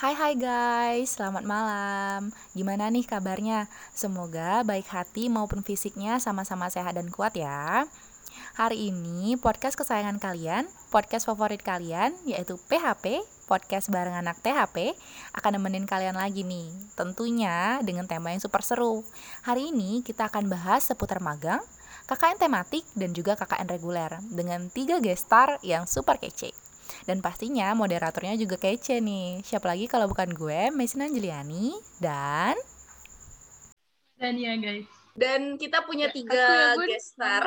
Hai hai guys, selamat malam. Gimana nih kabarnya? Semoga baik hati maupun fisiknya sama-sama sehat dan kuat ya. Hari ini podcast kesayangan kalian, podcast favorit kalian yaitu PHP, podcast bareng anak THP akan nemenin kalian lagi nih. Tentunya dengan tema yang super seru. Hari ini kita akan bahas seputar magang, KKN tematik dan juga KKN reguler dengan tiga gestar yang super kece. Dan pastinya moderatornya juga kece nih. Siapa lagi kalau bukan gue, Mesin Anjeliani dan Dan ya guys. Dan kita punya Ya, tiga ya, gestar.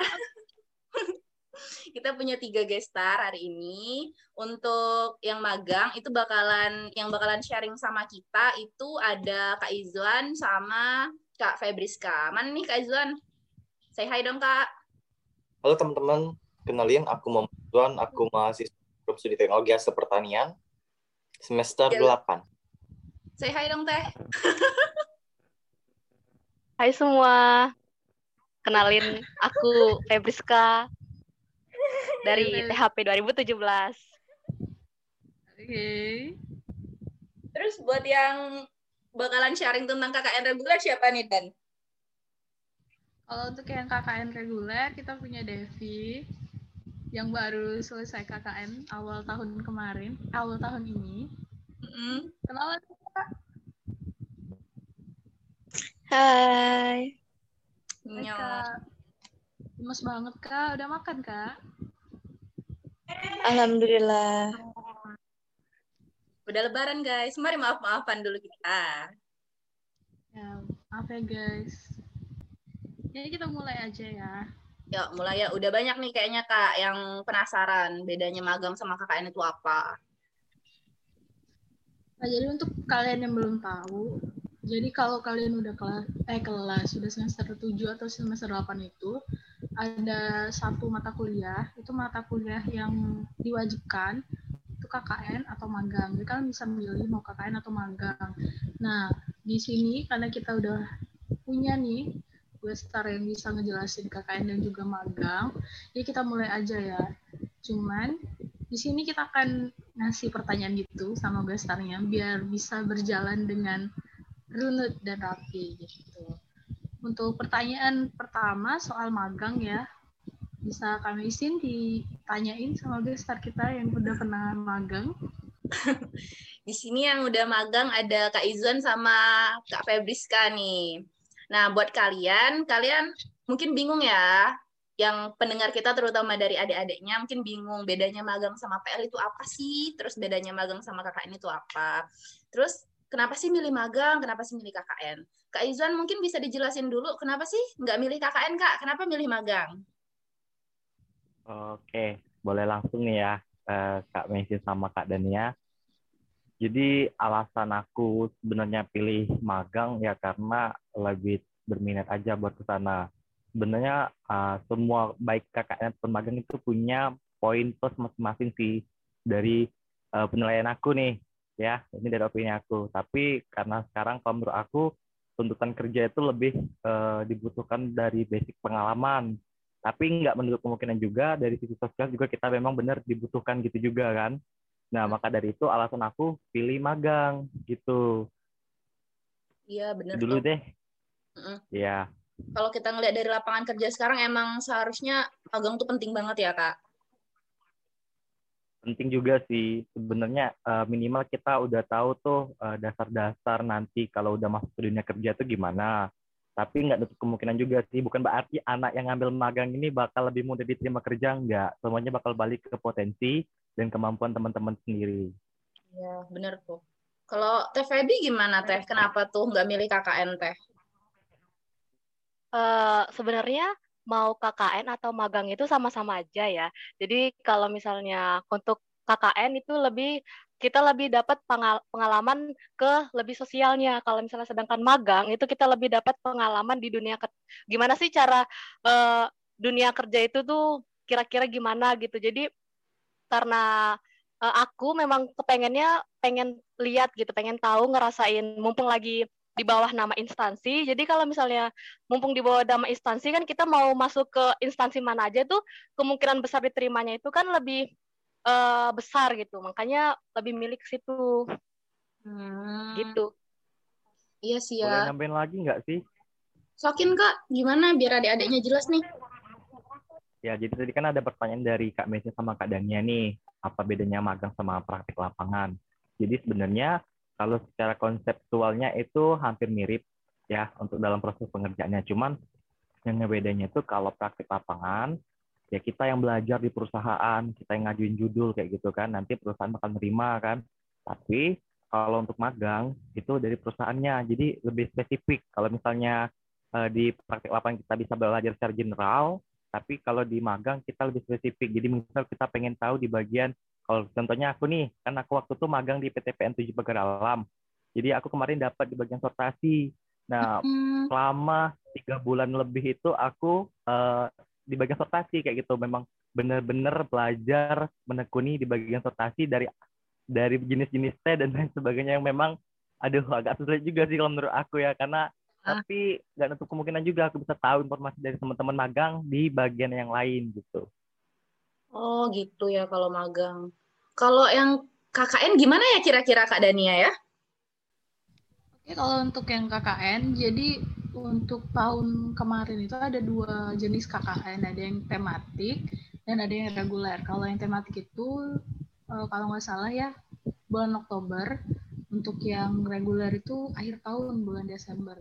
kita punya tiga gestar hari ini. Untuk yang magang itu bakalan yang bakalan sharing sama kita itu ada Kak Izwan sama Kak Febriska. Mana nih Kak Izwan? Say hi dong Kak. Halo teman-teman, kenalin aku Muhammad Ridwan, aku mahasiswa Prof. Studi Teknologi Hasil Pertanian semester Ya. 8. Say hi dong Teh. Hai semua, kenalin aku Febriska dari. THP 2017. Oke. Terus buat yang bakalan sharing tentang KKN reguler siapa nih Dan? Kalau untuk yang KKN reguler, kita punya Devi yang baru selesai KKN awal tahun kemarin, awal tahun ini. Mm-mm. Kenalan Kak. Hai. Hai, Nyok. Kak. Banget Kak, udah makan Kak? Alhamdulillah. Udah lebaran guys. Mari maaf-maafan dulu kita. Ya, maaf ya guys. Jadi kita mulai aja ya. Ya, mulai ya. Udah banyak nih kayaknya Kak yang penasaran bedanya magang sama KKN itu apa. Nah, jadi untuk kalian yang belum tahu, jadi kalau kalian udah kelas eh kelas sudah semester 7 atau semester 8 itu ada satu mata kuliah, itu mata kuliah yang diwajibkan itu KKN atau magang. Jadi kalian bisa milih mau KKN atau magang. Nah, di sini karena kita udah punya nih gue star yang bisa ngejelasin KKN dan juga magang, jadi kita mulai aja ya. Cuman di sini kita akan ngasih pertanyaan gitu sama gestarnya biar bisa berjalan dengan runut dan rapi gitu. Untuk pertanyaan pertama soal magang ya, bisa kami izin ditanyain sama gestar kita yang udah pernah magang. Di sini yang udah magang ada Kak Izwan sama Kak Febriska nih. Nah, buat kalian, kalian mungkin bingung ya, yang pendengar kita terutama dari adik-adiknya mungkin bingung bedanya magang sama PL itu apa sih? Terus bedanya magang sama KKN itu apa? Terus kenapa sih milih magang? Kenapa sih milih KKN? Kak Izwan mungkin bisa dijelasin dulu kenapa sih nggak milih KKN, Kak? Kenapa milih magang? Oke, boleh langsung nih ya, eh, Kak Messi sama Kak Dania. Jadi alasan aku sebenarnya pilih magang ya karena lebih berminat aja buat ke sana. Sebenarnya eh, semua baik KKN ataupun magang itu punya poin plus masing-masing sih dari eh, penilaian aku nih ya. Ini dari opini aku. Tapi karena sekarang kalau menurut aku tuntutan kerja itu lebih eh, dibutuhkan dari basic pengalaman tapi nggak menutup kemungkinan juga dari sisi sosial juga kita memang benar dibutuhkan gitu juga kan nah maka dari itu alasan aku pilih magang gitu. Iya, bener dulu deh. Mm-mm. ya Kalau kita ngeliat dari lapangan kerja sekarang emang seharusnya magang tuh penting banget ya, Kak? penting juga sih. Sebenarnya eh, minimal kita udah tahu tuh eh, dasar-dasar nanti kalau udah masuk ke dunia kerja tuh gimana. Tapi nggak nutup kemungkinan juga sih. Bukan berarti anak yang ngambil magang ini bakal lebih mudah diterima kerja nggak. Semuanya bakal balik ke potensi dan kemampuan teman-teman sendiri Iya, bener tuh. Kalau Teh Feby gimana Teh? Kenapa tuh nggak milih KKN Teh? Eh, sebenarnya mau KKN atau magang itu sama-sama aja ya. Jadi kalau misalnya untuk KKN itu lebih kita lebih dapat pengal- pengalaman ke lebih sosialnya. Kalau misalnya sedangkan magang itu kita lebih dapat pengalaman di dunia gimana sih cara eh, dunia kerja itu tuh kira-kira gimana gitu. Jadi karena eh, aku memang kepengennya pengen lihat gitu, pengen tahu ngerasain mumpung lagi di bawah nama instansi. Jadi kalau misalnya mumpung di bawah nama instansi kan kita mau masuk ke instansi mana aja tuh kemungkinan besar diterimanya itu kan lebih eh, besar gitu. Makanya lebih milik situ. Hmm, Gitu. Iya sih Boleh ya. nambahin lagi nggak sih? Sokin Kak, gimana biar adik-adiknya jelas nih? Ya, jadi tadi kan ada pertanyaan dari Kak Messi sama Kak Dania nih, apa bedanya magang sama praktik lapangan? Jadi sebenarnya kalau secara konseptualnya itu hampir mirip ya untuk dalam proses pengerjaannya. Cuman yang bedanya itu kalau praktik lapangan ya kita yang belajar di perusahaan, kita yang ngajuin judul kayak gitu kan, nanti perusahaan bakal nerima kan. Tapi kalau untuk magang itu dari perusahaannya, jadi lebih spesifik. Kalau misalnya eh, di praktik lapangan kita bisa belajar secara general, tapi kalau di magang kita lebih spesifik. Jadi misal kita pengen tahu di bagian kalau contohnya aku nih, kan aku waktu itu magang di PT PN 7 Pagar Alam. Jadi aku kemarin dapat di bagian sortasi. Nah, Hmm, selama tiga bulan lebih itu aku eh, di bagian sortasi kayak gitu. Memang benar-benar belajar menekuni di bagian sortasi dari dari jenis-jenis teh dan lain sebagainya yang memang aduh agak sulit juga sih kalau menurut aku ya karena. Tapi nggak untuk kemungkinan juga aku bisa tahu informasi dari teman-teman magang di bagian yang lain gitu. Oh gitu ya kalau magang. Kalau yang KKN gimana ya kira-kira Kak Dania ya? Oke, kalau untuk yang KKN, jadi untuk tahun kemarin itu ada dua jenis KKN, ada yang tematik dan ada yang reguler. Kalau yang tematik itu, eh, kalau nggak salah ya, bulan Oktober. Untuk yang reguler itu akhir tahun, bulan Desember.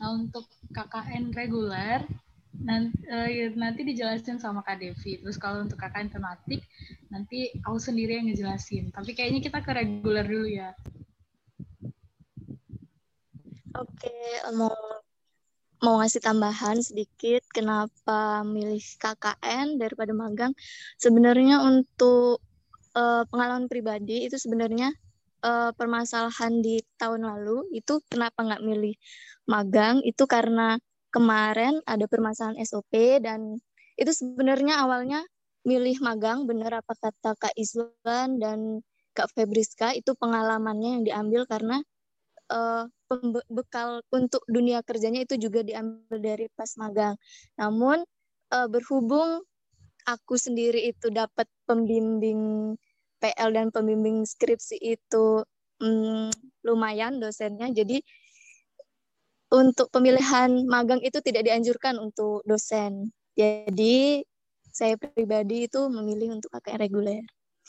Nah, untuk KKN reguler, nanti, nanti dijelasin sama Kak Devi. Terus kalau untuk KKN tematik, nanti aku sendiri yang ngejelasin. Tapi kayaknya kita ke reguler dulu ya. Oke, mau mau ngasih tambahan sedikit kenapa milih KKN daripada magang. Sebenarnya untuk eh, pengalaman pribadi itu sebenarnya eh, permasalahan di tahun lalu itu kenapa nggak milih magang itu karena kemarin ada permasalahan SOP dan itu sebenarnya awalnya milih magang bener apa kata Kak Iswan dan Kak Febriska itu pengalamannya yang diambil karena pembe- bekal untuk dunia kerjanya itu juga diambil dari pas magang. Namun eh, berhubung aku sendiri itu dapat pembimbing PL dan pembimbing skripsi itu mm, lumayan dosennya, jadi untuk pemilihan magang itu tidak dianjurkan untuk dosen. Jadi saya pribadi itu memilih untuk KKN reguler.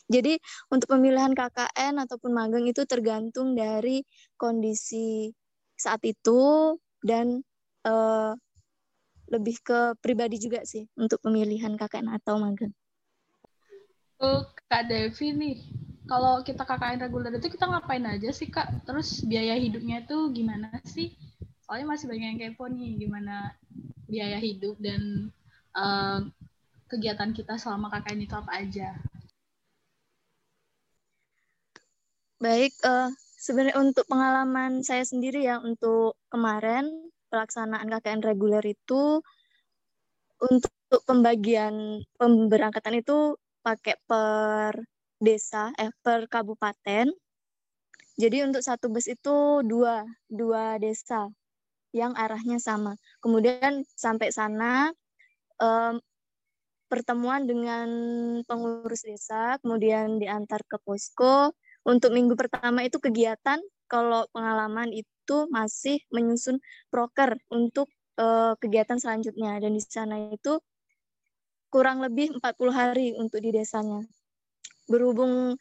Jadi untuk pemilihan KKN ataupun magang itu tergantung dari kondisi saat itu dan eh, lebih ke pribadi juga sih untuk pemilihan KKN atau magang. Oh, Kak Devi nih, kalau kita KKN reguler itu kita ngapain aja sih Kak? Terus biaya hidupnya itu gimana sih? Soalnya masih banyak yang kepo nih, gimana biaya hidup dan eh, kegiatan kita selama KKN itu apa aja? Baik, eh, sebenarnya untuk pengalaman saya sendiri ya untuk kemarin pelaksanaan KKN reguler itu untuk pembagian pemberangkatan itu pakai per desa, eh per kabupaten. Jadi untuk satu bus itu dua, dua desa yang arahnya sama. Kemudian sampai sana em, pertemuan dengan pengurus desa, kemudian diantar ke posko. Untuk minggu pertama itu kegiatan, kalau pengalaman itu masih menyusun proker untuk eh, kegiatan selanjutnya. Dan di sana itu kurang lebih 40 hari untuk di desanya. Berhubung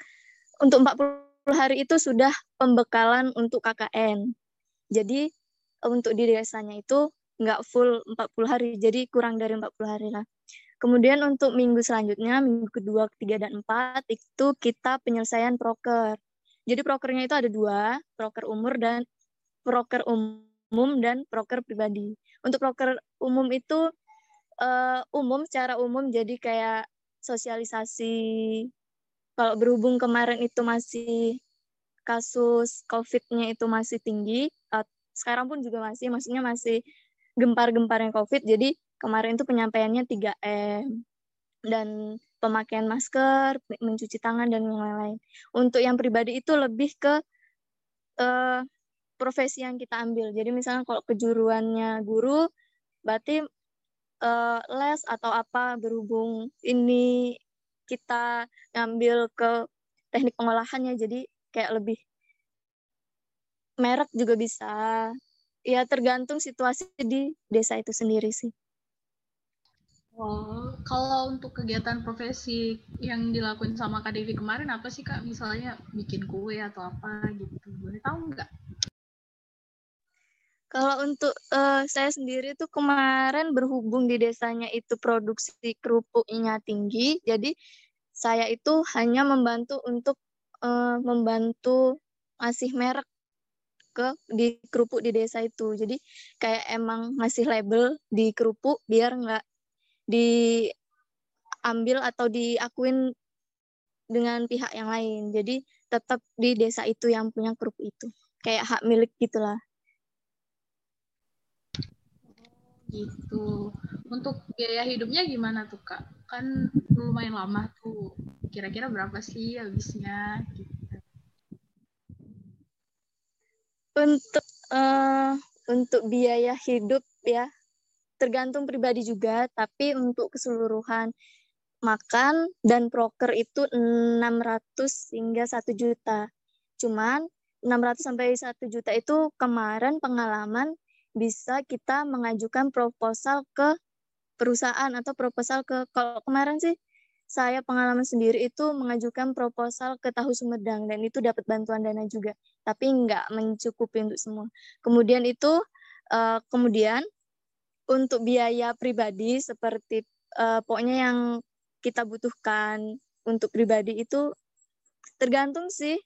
untuk 40 hari itu sudah pembekalan untuk KKN. Jadi untuk di desanya itu nggak full 40 hari, jadi kurang dari 40 hari lah. Kemudian untuk minggu selanjutnya, minggu kedua, ketiga, dan empat, itu kita penyelesaian proker. Jadi prokernya itu ada dua, proker umur dan proker umum dan proker pribadi. Untuk proker umum itu eh, umum secara umum jadi kayak sosialisasi. Kalau berhubung kemarin itu masih kasus COVID-nya itu masih tinggi, eh, sekarang pun juga masih, maksudnya masih gempar-gemparnya COVID. Jadi kemarin itu penyampaiannya 3M dan pemakaian masker, mencuci tangan dan yang lain-lain. Untuk yang pribadi itu lebih ke eh, profesi yang kita ambil. Jadi misalnya kalau kejuruannya guru, berarti eh, les atau apa berhubung ini kita ngambil ke teknik pengolahannya, jadi kayak lebih merek juga bisa. Ya tergantung situasi di desa itu sendiri sih. Oh, kalau untuk kegiatan profesi yang dilakuin sama Kak Devi kemarin apa sih Kak? Misalnya bikin kue atau apa gitu. Boleh tahu nggak? Kalau untuk uh, saya sendiri tuh kemarin berhubung di desanya itu produksi kerupuknya tinggi, jadi saya itu hanya membantu untuk uh, membantu ngasih merek ke di kerupuk di desa itu. Jadi kayak emang ngasih label di kerupuk biar nggak diambil atau diakuin dengan pihak yang lain. Jadi tetap di desa itu yang punya grup itu. Kayak hak milik gitulah. Gitu. Untuk biaya hidupnya gimana tuh Kak? Kan lumayan lama tuh. Kira-kira berapa sih habisnya? Gitu. Untuk uh, untuk biaya hidup ya tergantung pribadi juga, tapi untuk keseluruhan makan dan proker itu 600 hingga 1 juta. Cuman 600 sampai 1 juta itu kemarin pengalaman bisa kita mengajukan proposal ke perusahaan atau proposal ke kalau kemarin sih saya pengalaman sendiri itu mengajukan proposal ke Tahu Sumedang dan itu dapat bantuan dana juga tapi nggak mencukupi untuk semua kemudian itu uh, kemudian untuk biaya pribadi seperti uh, pokoknya yang kita butuhkan untuk pribadi itu tergantung sih.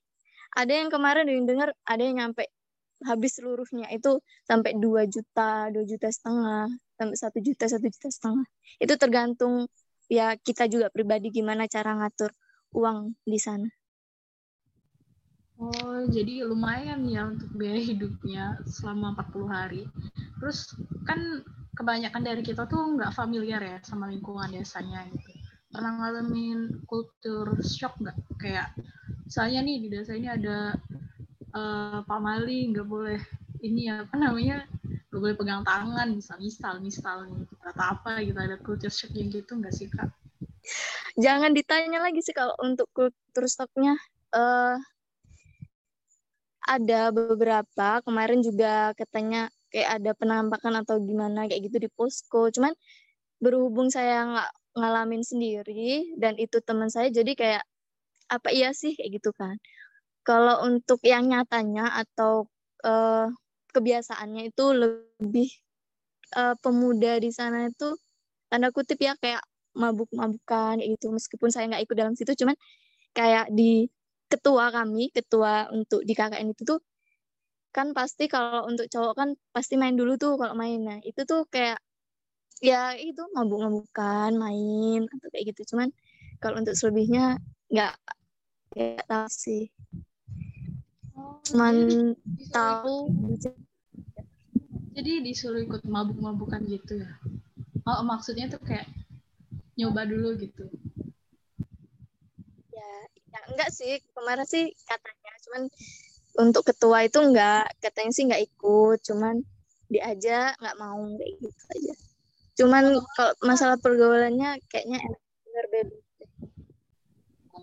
Ada yang kemarin dengar ada yang nyampe habis seluruhnya itu sampai 2 juta, 2 juta setengah, sampai satu juta, satu juta setengah. Itu tergantung ya kita juga pribadi gimana cara ngatur uang di sana. Oh, jadi lumayan ya untuk biaya hidupnya selama 40 hari. Terus kan kebanyakan dari kita tuh nggak familiar ya sama lingkungan desanya gitu. Pernah ngalamin kultur shock nggak? Kayak misalnya nih di desa ini ada uh, Pak Mali nggak boleh ini apa namanya nggak boleh pegang tangan misal misal misal nih atau apa gitu ada culture shock yang gitu nggak sih kak? Jangan ditanya lagi sih kalau untuk kultur shocknya. Uh, ada beberapa kemarin juga katanya kayak ada penampakan atau gimana kayak gitu di posko. Cuman berhubung saya nggak ngalamin sendiri dan itu teman saya jadi kayak apa iya sih kayak gitu kan kalau untuk yang nyatanya atau uh, kebiasaannya itu lebih uh, pemuda di sana itu tanda kutip ya kayak mabuk-mabukan itu meskipun saya nggak ikut dalam situ cuman kayak di ketua kami ketua untuk di KKN itu tuh kan pasti kalau untuk cowok kan pasti main dulu tuh kalau main. Nah itu tuh kayak ya itu mabuk-mabukan main atau kayak gitu. Cuman kalau untuk selebihnya nggak nggak tahu sih cuman jadi tahu jadi disuruh ikut mabuk-mabukan gitu ya? Oh maksudnya tuh kayak nyoba dulu gitu? Ya ya enggak sih. Kemarin sih katanya cuman untuk ketua itu enggak. Katanya sih enggak ikut cuman diajak nggak mau kayak gitu aja. Cuman kalau masalah pergaulannya kayaknya enak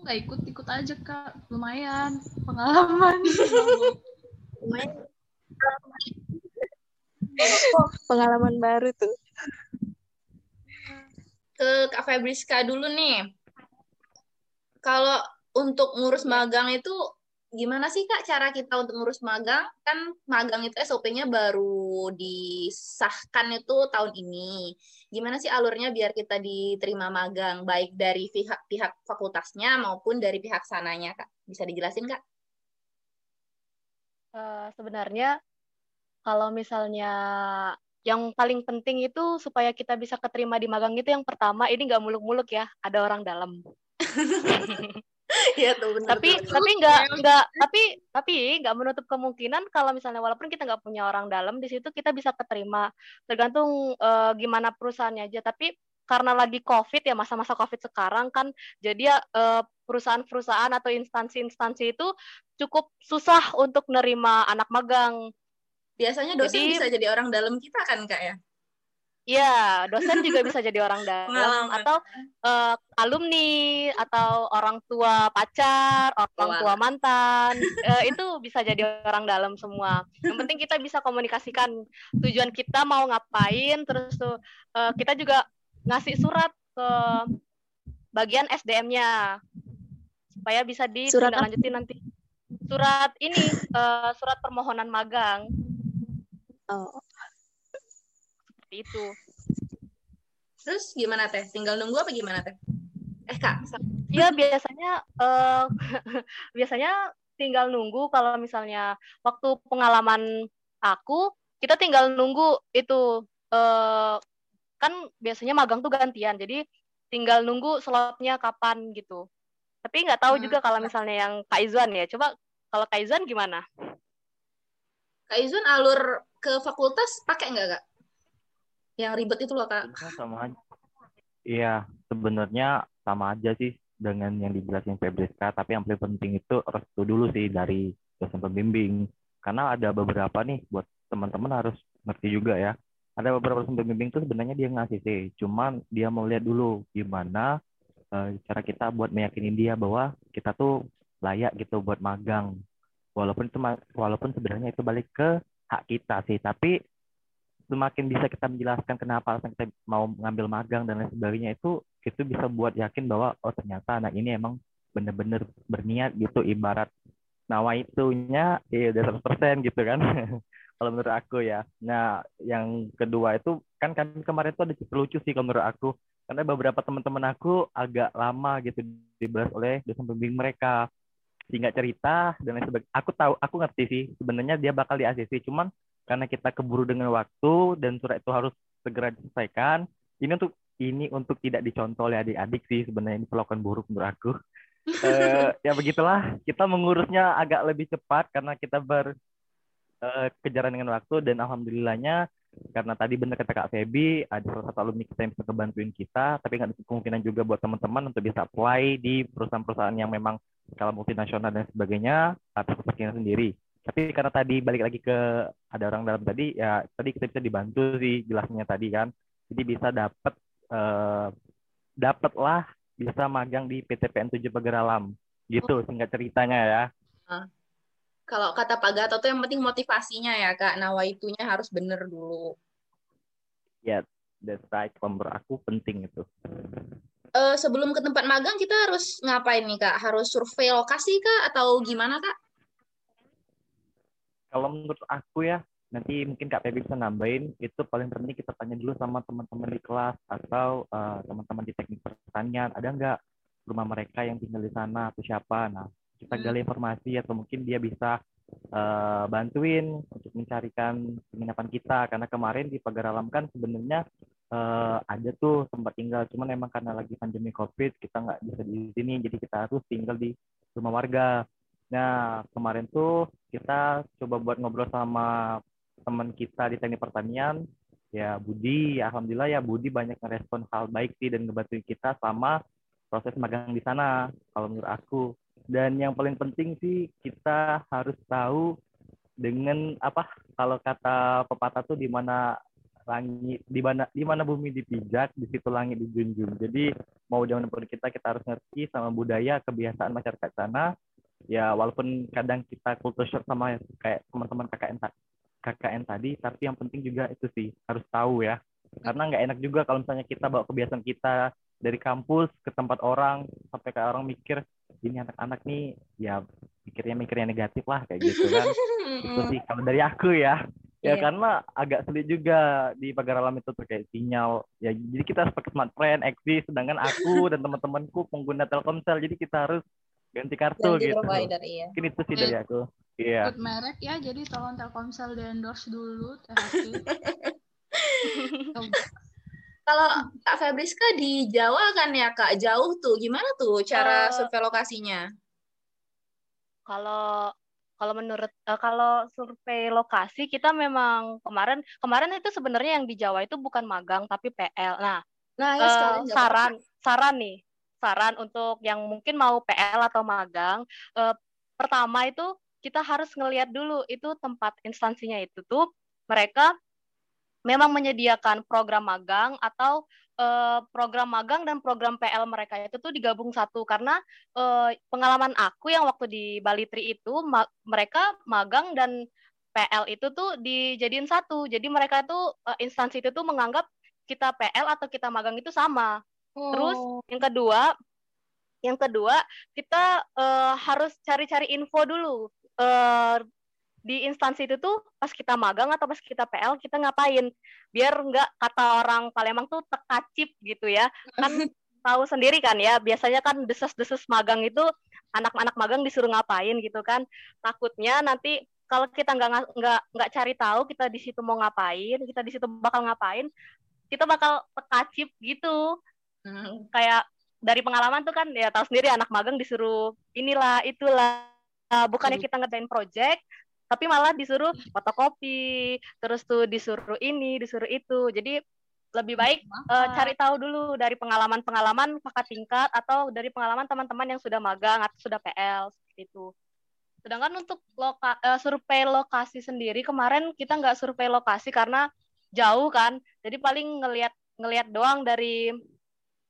nggak ikut ikut aja kak lumayan pengalaman lumayan pengalaman baru tuh ke Kak Febriska dulu nih. Kalau untuk ngurus magang itu gimana sih Kak cara kita untuk ngurus magang? Kan magang itu SOP-nya baru disahkan itu tahun ini. Gimana sih alurnya biar kita diterima magang baik dari pihak pihak fakultasnya maupun dari pihak sananya Kak? Bisa dijelasin Kak? Uh, sebenarnya kalau misalnya yang paling penting itu supaya kita bisa keterima di magang itu yang pertama ini nggak muluk-muluk ya ada orang dalam Iya tuh benar. Tapi tapi nggak nggak tapi tapi nggak menutup kemungkinan kalau misalnya walaupun kita nggak punya orang dalam di situ kita bisa keterima tergantung uh, gimana perusahaannya aja. Tapi karena lagi COVID ya masa-masa COVID sekarang kan jadi ya uh, perusahaan-perusahaan atau instansi-instansi itu cukup susah untuk nerima anak magang. Biasanya dosen jadi, bisa jadi orang dalam kita kan kak ya? Iya, dosen juga bisa jadi orang dalam Pengalaman. atau eh, alumni atau orang tua pacar, orang tua mantan, eh, itu bisa jadi orang dalam semua. Yang penting kita bisa komunikasikan tujuan kita mau ngapain, terus tuh eh, kita juga ngasih surat ke bagian SDM-nya supaya bisa ditindaklanjuti nanti. Surat ini eh, surat permohonan magang Oh, seperti itu. Terus gimana teh? Tinggal nunggu apa gimana teh? Eh kak, Iya biasanya eh biasanya tinggal nunggu kalau misalnya waktu pengalaman aku kita tinggal nunggu itu eh kan biasanya magang tuh gantian jadi tinggal nunggu slotnya kapan gitu. Tapi nggak tahu Hmm. juga kalau misalnya yang Kak Izwan ya. Coba kalau Kak Izwan gimana? Kak Izun alur ke fakultas pakai nggak kak? Yang ribet itu loh kak. Sama. Iya, sebenarnya sama aja sih dengan yang dijelasin Febriska, tapi yang paling penting itu restu dulu sih dari dosen pembimbing. Karena ada beberapa nih buat teman-teman harus ngerti juga ya. Ada beberapa dosen pembimbing tuh sebenarnya dia ngasih sih, cuman dia mau lihat dulu gimana eh, cara kita buat meyakinin dia bahwa kita tuh layak gitu buat magang. Walaupun itu walaupun sebenarnya itu balik ke hak kita sih, tapi semakin bisa kita menjelaskan kenapa alasan kita mau ngambil magang dan lain sebagainya itu itu bisa buat yakin bahwa oh ternyata anak ini emang bener-bener berniat gitu ibarat nawa itunya ya udah 100% gitu kan kalau menurut aku ya. Nah yang kedua itu kan kan kemarin tuh ada lucu sih kalau menurut aku karena beberapa teman-teman aku agak lama gitu dibahas oleh dosen pembimbing mereka. Singkat cerita dan lain sebagainya aku tahu aku ngerti sih sebenarnya dia bakal di ACC cuman karena kita keburu dengan waktu dan surat itu harus segera diselesaikan. Ini untuk ini untuk tidak dicontoh oleh adik-adik sih sebenarnya ini perlakuan buruk menurut aku. Eh, ya begitulah kita mengurusnya agak lebih cepat karena kita ber eh, kejaran dengan waktu dan alhamdulillahnya karena tadi benar kata Kak Feby ada salah satu alumni kita yang bisa kebantuin kita tapi nggak kemungkinan juga buat teman-teman untuk bisa apply di perusahaan-perusahaan yang memang skala multinasional dan sebagainya atau kepentingan sendiri tapi karena tadi balik lagi ke ada orang dalam tadi ya tadi kita bisa dibantu sih jelasnya tadi kan jadi bisa dapat eh, dapatlah bisa magang di PTPN 7 Pageralam gitu singkat ceritanya ya Kalau kata Pak Gatot tuh yang penting motivasinya ya kak. Nawaitunya harus bener dulu. ya that's right kalau menurut aku penting itu Eh, sebelum ke tempat magang kita harus ngapain nih kak? Harus survei lokasi kak atau gimana kak? Kalau menurut aku ya nanti mungkin Kak Pebi bisa nambahin itu paling penting kita tanya dulu sama teman-teman di kelas atau eh, teman-teman di teknik pertanian ada nggak rumah mereka yang tinggal di sana atau siapa? Nah kita Hmm. gali informasi atau mungkin dia bisa eh, bantuin untuk mencarikan penginapan kita. Karena kemarin di Pagar Alam kan sebenarnya eh, ada tuh tempat tinggal cuman emang karena lagi pandemi covid kita nggak bisa diizinin jadi kita harus tinggal di rumah warga Nah, kemarin tuh kita coba buat ngobrol sama teman kita di teknik pertanian, ya Budi, ya alhamdulillah ya Budi banyak ngerespon hal baik sih dan ngebantuin kita sama proses magang di sana, kalau menurut aku. Dan yang paling penting sih kita harus tahu dengan apa kalau kata pepatah tuh di mana langit di mana di mana bumi dipijak di situ langit dijunjung. Jadi mau zaman kita kita harus ngerti sama budaya kebiasaan masyarakat sana ya walaupun kadang kita culture shock sama kayak teman-teman KKN KKN tadi tapi yang penting juga itu sih harus tahu ya. Karena nggak enak juga kalau misalnya kita bawa kebiasaan kita dari kampus ke tempat orang sampai kayak orang mikir ini anak-anak nih ya mikirnya mikirnya negatif lah kayak gitu kan. Itu sih kalau dari aku ya. Ya Iya. karena agak sulit juga di pagar alam itu terkait sinyal. Ya jadi kita harus pakai smartphone eksis sedangkan aku dan teman-temanku pengguna Telkomsel jadi kita harus ganti kartu Ganti gitu provider iya. mungkin itu sih dari aku iya Ikut merek ya, jadi tolong Telkomsel di endorse dulu. Kalau Kak Febriska di Jawa kan ya Kak, jauh tuh. Gimana tuh cara Eh, survei lokasinya? Kalau kalau menurut eh, kalau survei lokasi kita memang kemarin kemarin itu sebenarnya yang di Jawa itu bukan magang tapi PL. Nah, Nah, ya eh, saran saran nih saran untuk yang mungkin mau PL atau magang eh, pertama itu kita harus ngelihat dulu itu tempat instansinya itu tuh mereka memang menyediakan program magang atau uh, program magang dan program PL mereka itu tuh digabung satu karena uh, pengalaman aku yang waktu di Bali Tri itu ma mereka magang dan PL itu tuh dijadiin satu. Jadi mereka tuh uh, instansi itu tuh menganggap kita PL atau kita magang itu sama. Oh. Terus yang kedua, yang kedua kita uh, harus cari-cari info dulu. Uh, di instansi itu tuh pas kita magang atau pas kita PL kita ngapain biar nggak kata orang Palembang tuh tekacip gitu ya kan tahu sendiri kan ya biasanya kan desas-desas magang itu anak-anak magang disuruh ngapain gitu kan takutnya nanti kalau kita nggak nggak nggak cari tahu kita di situ mau ngapain kita di situ bakal ngapain kita bakal tekacip gitu hmm, kayak dari pengalaman tuh kan ya tahu sendiri anak magang disuruh inilah itulah. Bukannya kita ngerjain project tapi malah disuruh fotokopi terus tuh disuruh ini disuruh itu. Jadi lebih baik uh, cari tahu dulu dari pengalaman-pengalaman kakak tingkat atau dari pengalaman teman-teman yang sudah magang atau sudah PL seperti itu. Sedangkan untuk loka, uh, survei lokasi sendiri kemarin kita nggak survei lokasi karena jauh kan, jadi paling ngelihat ngelihat doang dari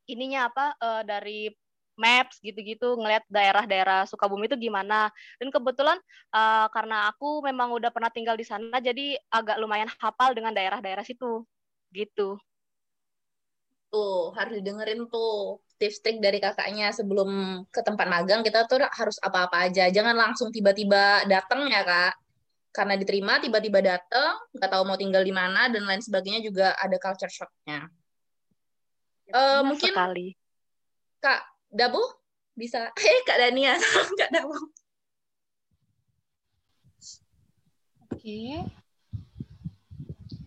ininya apa uh, dari maps gitu-gitu ngelihat daerah-daerah Sukabumi itu gimana. Dan kebetulan uh, karena aku memang udah pernah tinggal di sana jadi agak lumayan hafal dengan daerah-daerah situ. Gitu. Tuh harus didengerin tuh tips trik dari kakaknya sebelum ke tempat magang. Kita tuh harus apa-apa aja. Jangan langsung tiba-tiba datang ya kak. Karena diterima tiba-tiba datang nggak tahu mau tinggal di mana dan lain sebagainya juga ada culture shocknya uh, mungkin sekali. kak Dabu bisa. Eh Kak Dania. Kak Dabu. Oke.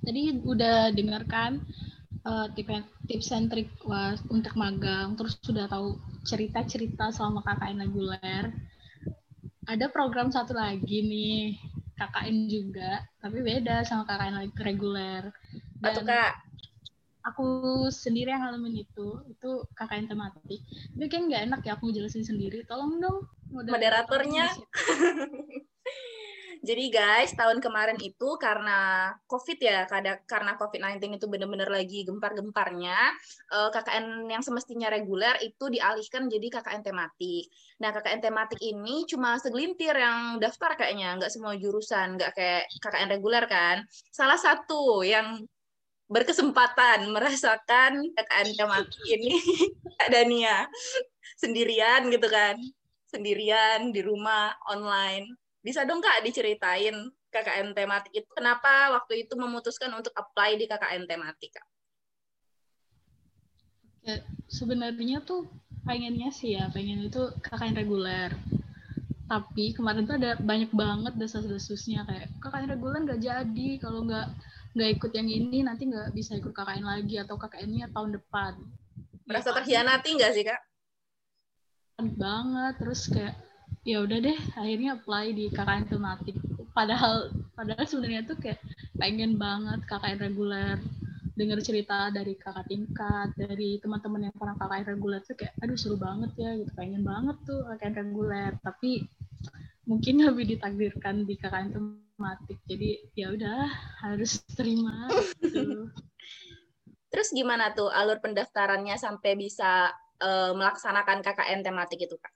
Tadi udah dengarkan uh, tips and trick untuk magang. Terus sudah tahu cerita-cerita selama KKN reguler ada program satu lagi nih KKN juga tapi beda sama KKN reguler. Dan, Atau Kak aku sendiri yang ngalamin itu itu KKN tematik tapi kayak nggak enak ya aku jelasin sendiri tolong dong moderatornya Jadi guys, tahun kemarin itu karena COVID ya, karena COVID-19 itu benar-benar lagi gempar-gemparnya, eh, KKN yang semestinya reguler itu dialihkan jadi KKN tematik. Nah, KKN tematik ini cuma segelintir yang daftar kayaknya, nggak semua jurusan, nggak kayak KKN reguler kan. Salah satu yang berkesempatan merasakan KKN mati ini. Kak Dania. Sendirian gitu kan. Sendirian di rumah online. Bisa dong Kak diceritain KKN tematik itu kenapa waktu itu memutuskan untuk apply di KKN tematik Kak? Ya, sebenarnya tuh pengennya sih ya pengen itu KKN reguler. Tapi kemarin tuh ada banyak banget desas-desusnya kayak KKN reguler nggak jadi kalau nggak nggak ikut yang ini nanti nggak bisa ikut KKN lagi atau KKN-nya tahun depan. Merasa ya, terhianati nggak sih kak? Banget terus kayak ya udah deh akhirnya apply di KKN tematik. Padahal padahal sebenarnya tuh kayak pengen banget KKN reguler dengar cerita dari kakak tingkat dari teman-teman yang pernah KKN reguler tuh kayak aduh seru banget ya gitu pengen banget tuh KKN reguler tapi mungkin lebih ditakdirkan di KKN tematik jadi ya udah harus terima gitu. terus gimana tuh alur pendaftarannya sampai bisa uh, melaksanakan KKN tematik itu kak?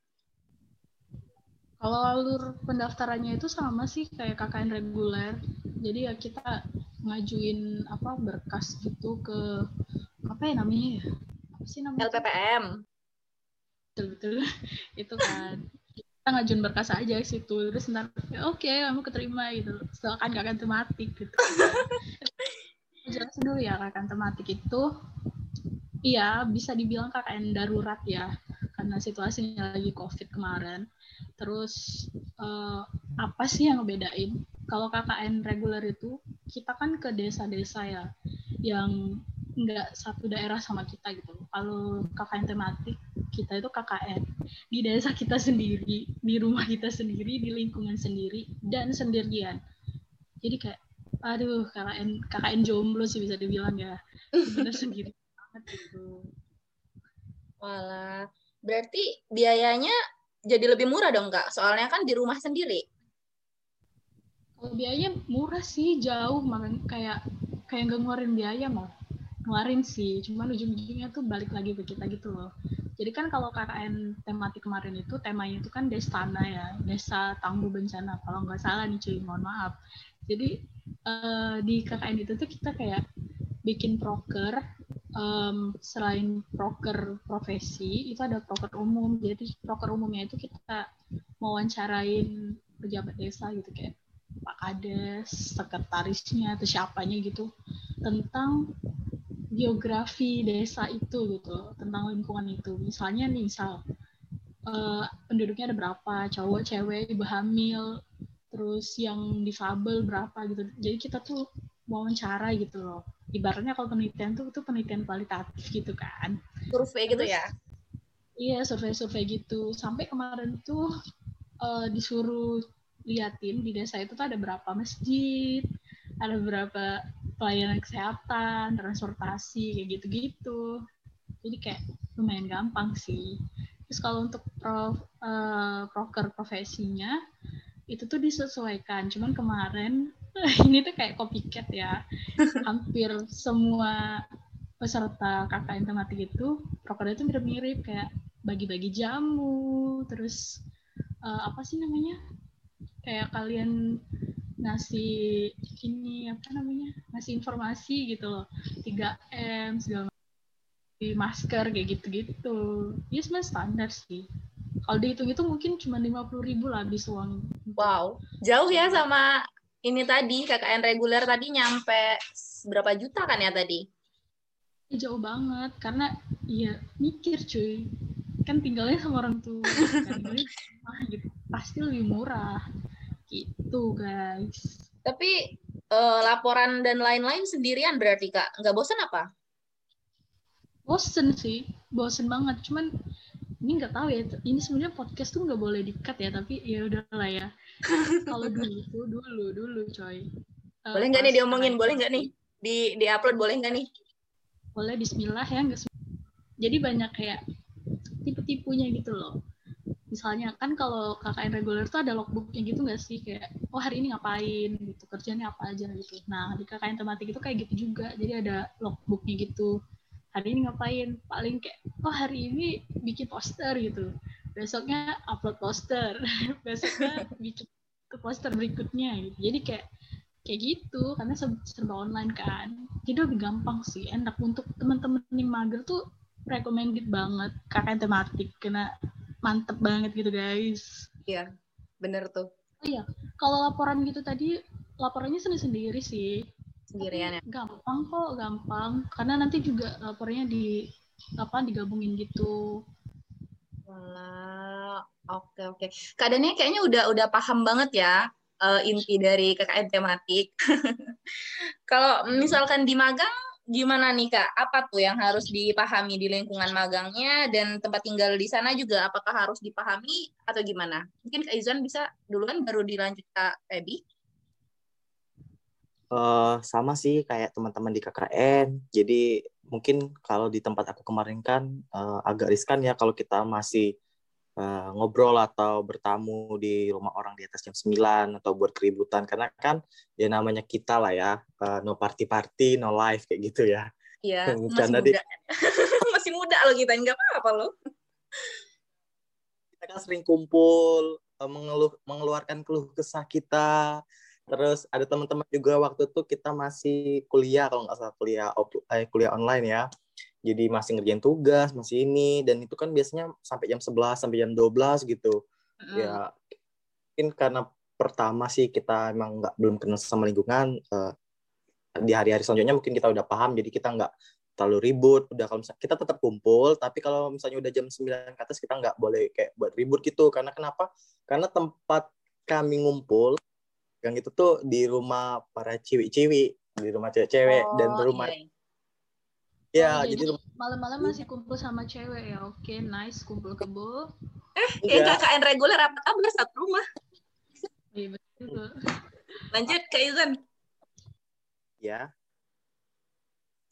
Kalau alur pendaftarannya itu sama sih kayak KKN reguler. Jadi ya kita ngajuin apa berkas gitu ke apa ya namanya ya? Apa sih namanya? LPPM betul betul. Itu kan kita ngajuin berkas aja situ. Terus ntar oke okay, kamu keterima gitu. Soalnya kan kakak tematik gitu. Jelasin dulu ya kakak tematik itu. Iya bisa dibilang KKN darurat ya karena situasinya lagi covid kemarin. Terus uh, apa sih yang ngebedain? Kalau KKN reguler itu kita kan ke desa-desa ya yang nggak satu daerah sama kita gitu kalau KKN tematik kita itu KKN di desa kita sendiri, di rumah kita sendiri, di lingkungan sendiri dan sendirian. Jadi kayak aduh KKN KKN jomblo sih bisa dibilang ya. Benar sendiri banget gitu. Walah, berarti biayanya jadi lebih murah dong kak? Soalnya kan di rumah sendiri. Kalau biayanya murah sih jauh, makanya kayak kayak nggak ngeluarin biaya mau ngeluarin sih cuman ujung-ujungnya tuh balik lagi ke kita gitu loh. Jadi kan kalau KKN tematik kemarin itu temanya itu kan Destana ya desa tangguh bencana kalau nggak salah nih cuy mohon maaf. Jadi uh, di KKN itu tuh kita kayak bikin proker um, selain proker profesi itu ada proker umum. Jadi proker umumnya itu kita mewawancarain pejabat desa gitu kayak Pak Kades, sekretarisnya atau siapanya gitu tentang geografi desa itu gitu tentang lingkungan itu. Misalnya nih misal uh, penduduknya ada berapa cowok cewek ibu hamil terus yang difabel berapa gitu. Jadi kita tuh mau wawancara gitu loh. Ibaratnya kalau penelitian tuh itu penelitian kualitatif gitu kan. Survei gitu ya? Iya survei-survei gitu. Sampai kemarin tuh uh, disuruh liatin di desa itu tuh ada berapa masjid ada berapa pelayanan kesehatan, transportasi kayak gitu-gitu. Jadi kayak lumayan gampang sih. Terus kalau untuk prof, uh, proker profesinya itu tuh disesuaikan. Cuman kemarin ini tuh kayak copycat ya. Hampir semua peserta KKN tematik itu proker itu mirip-mirip kayak bagi-bagi jamu, terus uh, apa sih namanya? Kayak kalian ngasih ini apa namanya ngasih informasi gitu loh. 3M segala di masker kayak gitu-gitu. Ya sebenarnya standar sih. Kalau dihitung itu mungkin cuma lima puluh ribu lah habis uang wow. Jauh ya sama ini tadi KKN reguler tadi nyampe berapa juta kan ya tadi? Jauh banget. Karena ya mikir cuy. Kan tinggalnya sama orang tua. Kan gitu. Pasti lebih murah Gitu guys. Tapi uh, laporan dan lain-lain sendirian berarti kak, nggak bosan apa? Bosen sih, bosen banget. Cuman ini nggak tahu ya. Ini sebenarnya podcast tuh nggak boleh dikat ya, tapi ya udahlah ya. Kalau dulu tuh dulu dulu coy. Uh, boleh nggak nih diomongin? Boleh nggak nih di di upload? Boleh nggak nih? Boleh Bismillah ya nggak. Jadi banyak kayak tipe-tipenya gitu loh misalnya kan kalau KKN reguler tuh ada logbooknya gitu nggak sih? Kayak oh hari ini ngapain? gitu kerjanya apa aja? gitu. Nah di KKN tematik itu kayak gitu juga. Jadi ada logbooknya gitu. Hari ini ngapain? Paling kayak oh hari ini bikin poster gitu. Besoknya upload poster. Besoknya bikin ke poster berikutnya gitu. Jadi kayak kayak gitu. Karena serba online kan. Jadi lebih gampang sih. Enak untuk teman-teman yang mager tuh recommended banget KKN tematik. Karena mantep banget gitu guys. Iya bener tuh. Oh iya kalau laporan gitu tadi laporannya sendiri sendiri sih. Sendirian ya? Gampang kok gampang. Karena nanti juga laporannya di apa digabungin gitu. Wah, oke oke. Keadaannya kayaknya udah udah paham banget ya uh, inti dari KKN tematik. Kalau misalkan di magang gimana nih Kak? Apa tuh yang harus dipahami di lingkungan magangnya dan tempat tinggal di sana juga apakah harus dipahami atau gimana? Mungkin Kak Izan bisa duluan baru dilanjut Kak Febi. Uh, sama sih kayak teman-teman di KKN. Jadi mungkin kalau di tempat aku kemarin kan uh, agak riskan ya kalau kita masih uh, ngobrol atau bertamu di rumah orang di atas jam 9 atau buat keributan. Karena kan ya namanya kita lah ya uh, no party party no life kayak gitu ya. Iya masih muda. Di... masih muda loh kita nggak apa-apa loh. Kita kan sering kumpul uh, mengeluh mengeluarkan keluh kesah kita. Terus ada teman-teman juga waktu itu kita masih kuliah kalau nggak salah kuliah eh, kuliah online ya jadi masih ngerjain tugas masih ini dan itu kan biasanya sampai jam 11 sampai jam 12 gitu mm. ya mungkin karena pertama sih kita emang nggak belum kenal sama lingkungan uh, di hari-hari selanjutnya mungkin kita udah paham jadi kita nggak terlalu ribut udah kalau misalnya kita tetap kumpul tapi kalau misalnya udah jam 9 ke atas kita nggak boleh kayak buat ribut gitu karena kenapa karena tempat kami ngumpul yang itu tuh di rumah para ciwi-ciwi di rumah cewek-cewek oh, dan rumah iya. Ya, oh, jadi, jadi malam-malam masih kumpul sama cewek ya. Oke, okay, nice kumpul kebo. Eh, kayak KKN reguler apa kabar satu rumah? Iya, betul. Lanjut Kak Izan. Ya.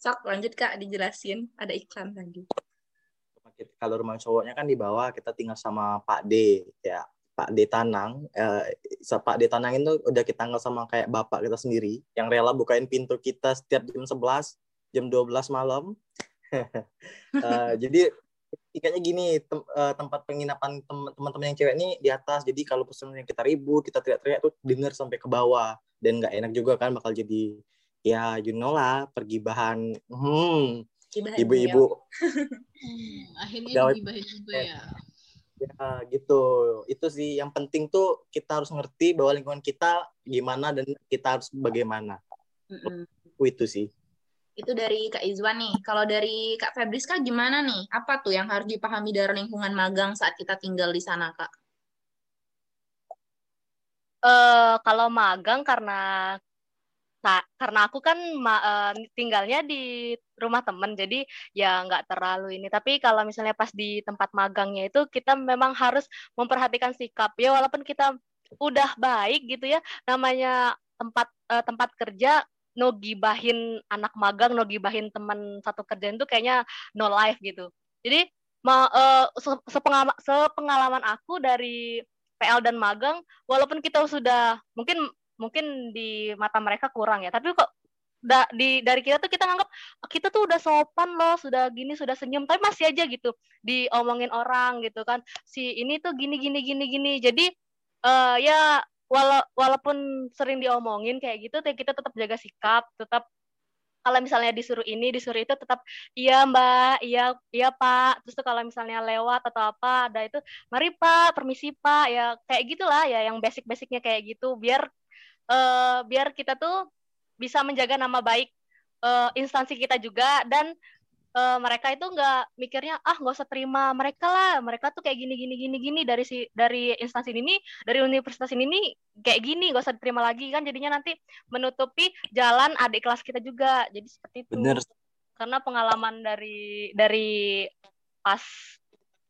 Sok, lanjut Kak, dijelasin. Ada iklan tadi. Kalau rumah cowoknya kan di bawah, kita tinggal sama Pak D, ya. Pak Detanang, eh, Pak Detanang itu udah kita anggap sama kayak bapak kita sendiri, yang rela bukain pintu kita setiap jam 11, jam 12 malam. uh, jadi ikatnya gini tem uh, tempat penginapan teman-teman yang cewek ini di atas. Jadi kalau pesan yang kita ribut kita teriak-teriak tuh dengar sampai ke bawah. Dan nggak enak juga kan bakal jadi ya you know lah pergi bahan hmm ibu-ibu. hmm, akhirnya digibahin juga ya. Ya gitu. Itu sih yang penting tuh kita harus ngerti bahwa lingkungan kita gimana dan kita harus bagaimana. Mm -hmm. itu sih itu dari Kak Izwan nih. Kalau dari Kak Febriska gimana nih? Apa tuh yang harus dipahami dari lingkungan magang saat kita tinggal di sana, Kak? Uh, kalau magang karena nah, karena aku kan uh, tinggalnya di rumah temen, jadi ya nggak terlalu ini. Tapi kalau misalnya pas di tempat magangnya itu kita memang harus memperhatikan sikap ya, walaupun kita udah baik gitu ya, namanya tempat uh, tempat kerja no gibahin anak magang, no gibahin teman satu kerjaan itu kayaknya no life gitu. Jadi ma, uh, sepengalaman, sepengalaman aku dari PL dan magang, walaupun kita sudah mungkin mungkin di mata mereka kurang ya, tapi kok da, di dari kita tuh kita nganggap kita tuh udah sopan loh, sudah gini, sudah senyum, tapi masih aja gitu diomongin orang gitu kan. Si ini tuh gini gini gini gini. Jadi uh, ya wala walaupun sering diomongin kayak gitu kita tetap jaga sikap tetap kalau misalnya disuruh ini disuruh itu tetap iya mbak iya iya pak. Terus tuh kalau misalnya lewat atau apa ada itu mari pak permisi pak. Ya kayak gitulah ya yang basic basicnya kayak gitu biar uh, biar kita tuh bisa menjaga nama baik uh, instansi kita juga dan uh, mereka itu nggak mikirnya ah nggak usah terima mereka lah. Mereka tuh kayak gini gini gini gini. Dari si dari instansi ini dari universitas ini kayak gini nggak usah diterima lagi. Kan jadinya nanti menutupi jalan adik kelas kita juga. Jadi seperti itu. Bener. karena pengalaman dari dari pas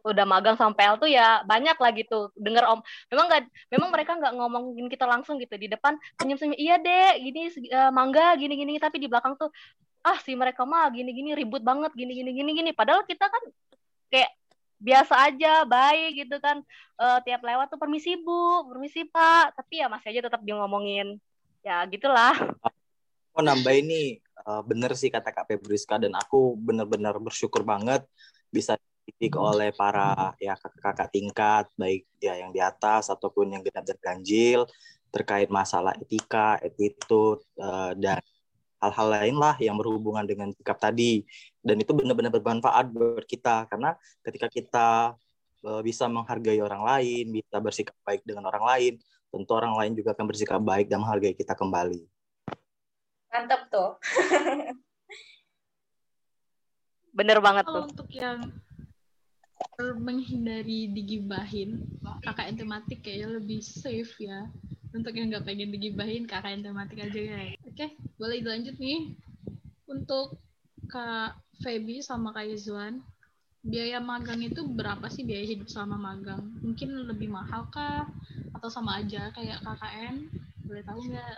udah magang sampai L tuh ya banyak lah gitu. Denger om memang nggak memang mereka nggak ngomongin kita langsung gitu. Di depan senyum senyum iya deh gini uh, mangga gini gini tapi di belakang tuh ah si mereka mah gini-gini ribut banget gini-gini gini-gini. Padahal kita kan kayak biasa aja baik gitu kan. Uh, tiap lewat tuh permisi bu. Permisi pak. Tapi ya masih aja tetap dia ngomongin. Ya gitulah. Oh nambah ini uh, bener sih kata kak Febriska dan aku bener-bener bersyukur banget bisa dididik hmm. oleh para ya kakak-kakak tingkat baik ya yang di atas ataupun yang genap dan ganjil terkait masalah etika, attitude uh, dan hal-hal lain lah yang berhubungan dengan sikap tadi. Dan itu benar-benar bermanfaat buat kita. Karena ketika kita uh, bisa menghargai orang lain bisa bersikap baik dengan orang lain tentu orang lain juga akan bersikap baik dan menghargai kita kembali. Mantap tuh. Bener banget tuh. untuk yang menghindari digibahin KKN tematik kayaknya lebih safe ya untuk yang nggak pengen digibahin KKN tematik aja ya. Oke boleh dilanjut nih. Untuk Kak Feby sama Kak Izwan biaya magang itu berapa sih biaya hidup selama magang? Mungkin lebih mahal kah? Atau sama aja kayak KKN boleh tahu nggak?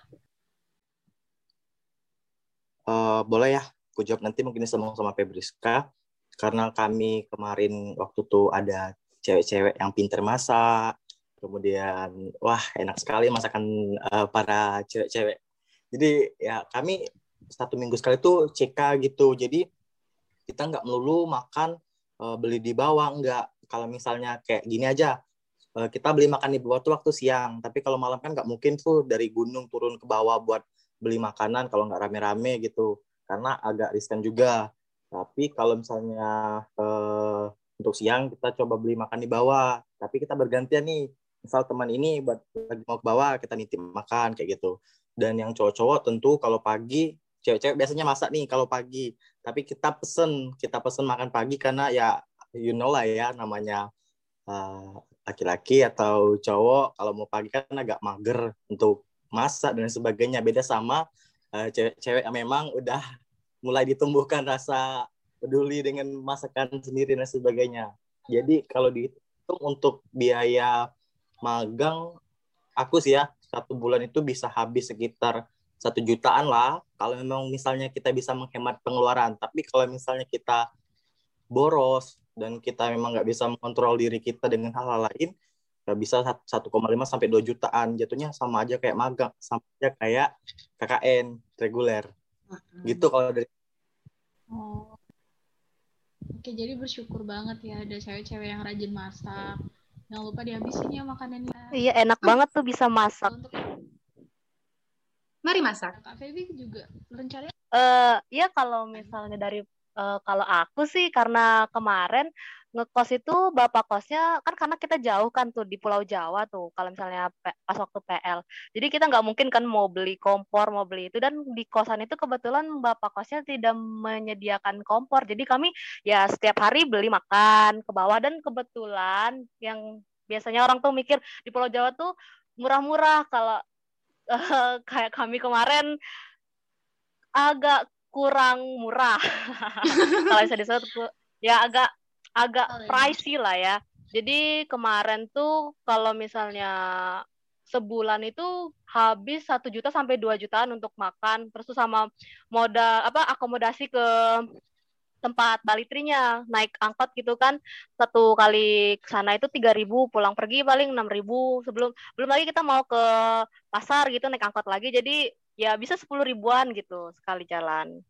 Uh, boleh ya aku jawab nanti mungkin sama sama Febriska. Karena kami kemarin waktu tuh ada cewek-cewek yang pinter masak kemudian wah enak sekali masakan uh, para cewek-cewek. Jadi ya kami satu minggu sekali tuh CK gitu. Jadi kita nggak melulu makan uh, beli di bawah nggak. Kalau misalnya kayak gini aja uh, kita beli makan di bawah tuh waktu siang. Tapi kalau malam kan nggak mungkin tuh dari gunung turun ke bawah buat beli makanan kalau nggak rame-rame gitu. Karena agak riskan juga. Tapi kalau misalnya uh, untuk siang kita coba beli makan di bawah. Tapi kita bergantian nih misal teman ini lagi mau ke bawah kita nitip makan kayak gitu. Dan yang cowok-cowok tentu kalau pagi cewek-cewek biasanya masak nih kalau pagi. Tapi kita pesen kita pesen makan pagi karena ya you know lah ya namanya uh, laki-laki atau cowok kalau mau pagi kan agak mager untuk masak dan sebagainya. Beda sama uh, cewek-cewek yang memang udah mulai ditumbuhkan rasa peduli dengan masakan sendiri dan sebagainya. Jadi kalau dihitung untuk biaya magang aku sih ya satu bulan itu bisa habis sekitar satu jutaan lah kalau memang misalnya kita bisa menghemat pengeluaran tapi kalau misalnya kita boros dan kita memang nggak bisa mengontrol diri kita dengan hal-hal lain ya bisa 1,5 sampai 2 jutaan jatuhnya sama aja kayak magang sama aja kayak KKN reguler gitu kalau dari Oh. Oke, jadi bersyukur banget ya ada cewek-cewek yang rajin masak. Jangan lupa dihabisin ya makanannya. Iya, enak banget tuh bisa masak. Untuk Mari masak. Kak Feby juga rencananya Eh, ya kalau misalnya dari eh, kalau aku sih karena kemarin ngekos itu bapak kosnya kan karena kita jauh kan tuh di Pulau Jawa tuh kalau misalnya pas waktu PL. Jadi kita nggak mungkin kan mau beli kompor, mau beli itu dan di kosan itu kebetulan bapak kosnya tidak menyediakan kompor. Jadi kami ya setiap hari beli makan ke bawah dan kebetulan yang biasanya orang tuh mikir di Pulau Jawa tuh murah-murah kalau eh, kayak kami kemarin agak kurang murah. Kalau bisa disebut ya agak agak Oh, iya. pricey lah ya. Jadi kemarin tuh kalau misalnya sebulan itu habis satu juta sampai 2 jutaan untuk makan, terus tuh sama modal apa akomodasi ke tempat balitrinya naik angkot gitu kan satu kali ke sana itu 3000 pulang pergi paling 6000 sebelum belum lagi kita mau ke pasar gitu naik angkot lagi jadi ya bisa 10 ribuan gitu sekali jalan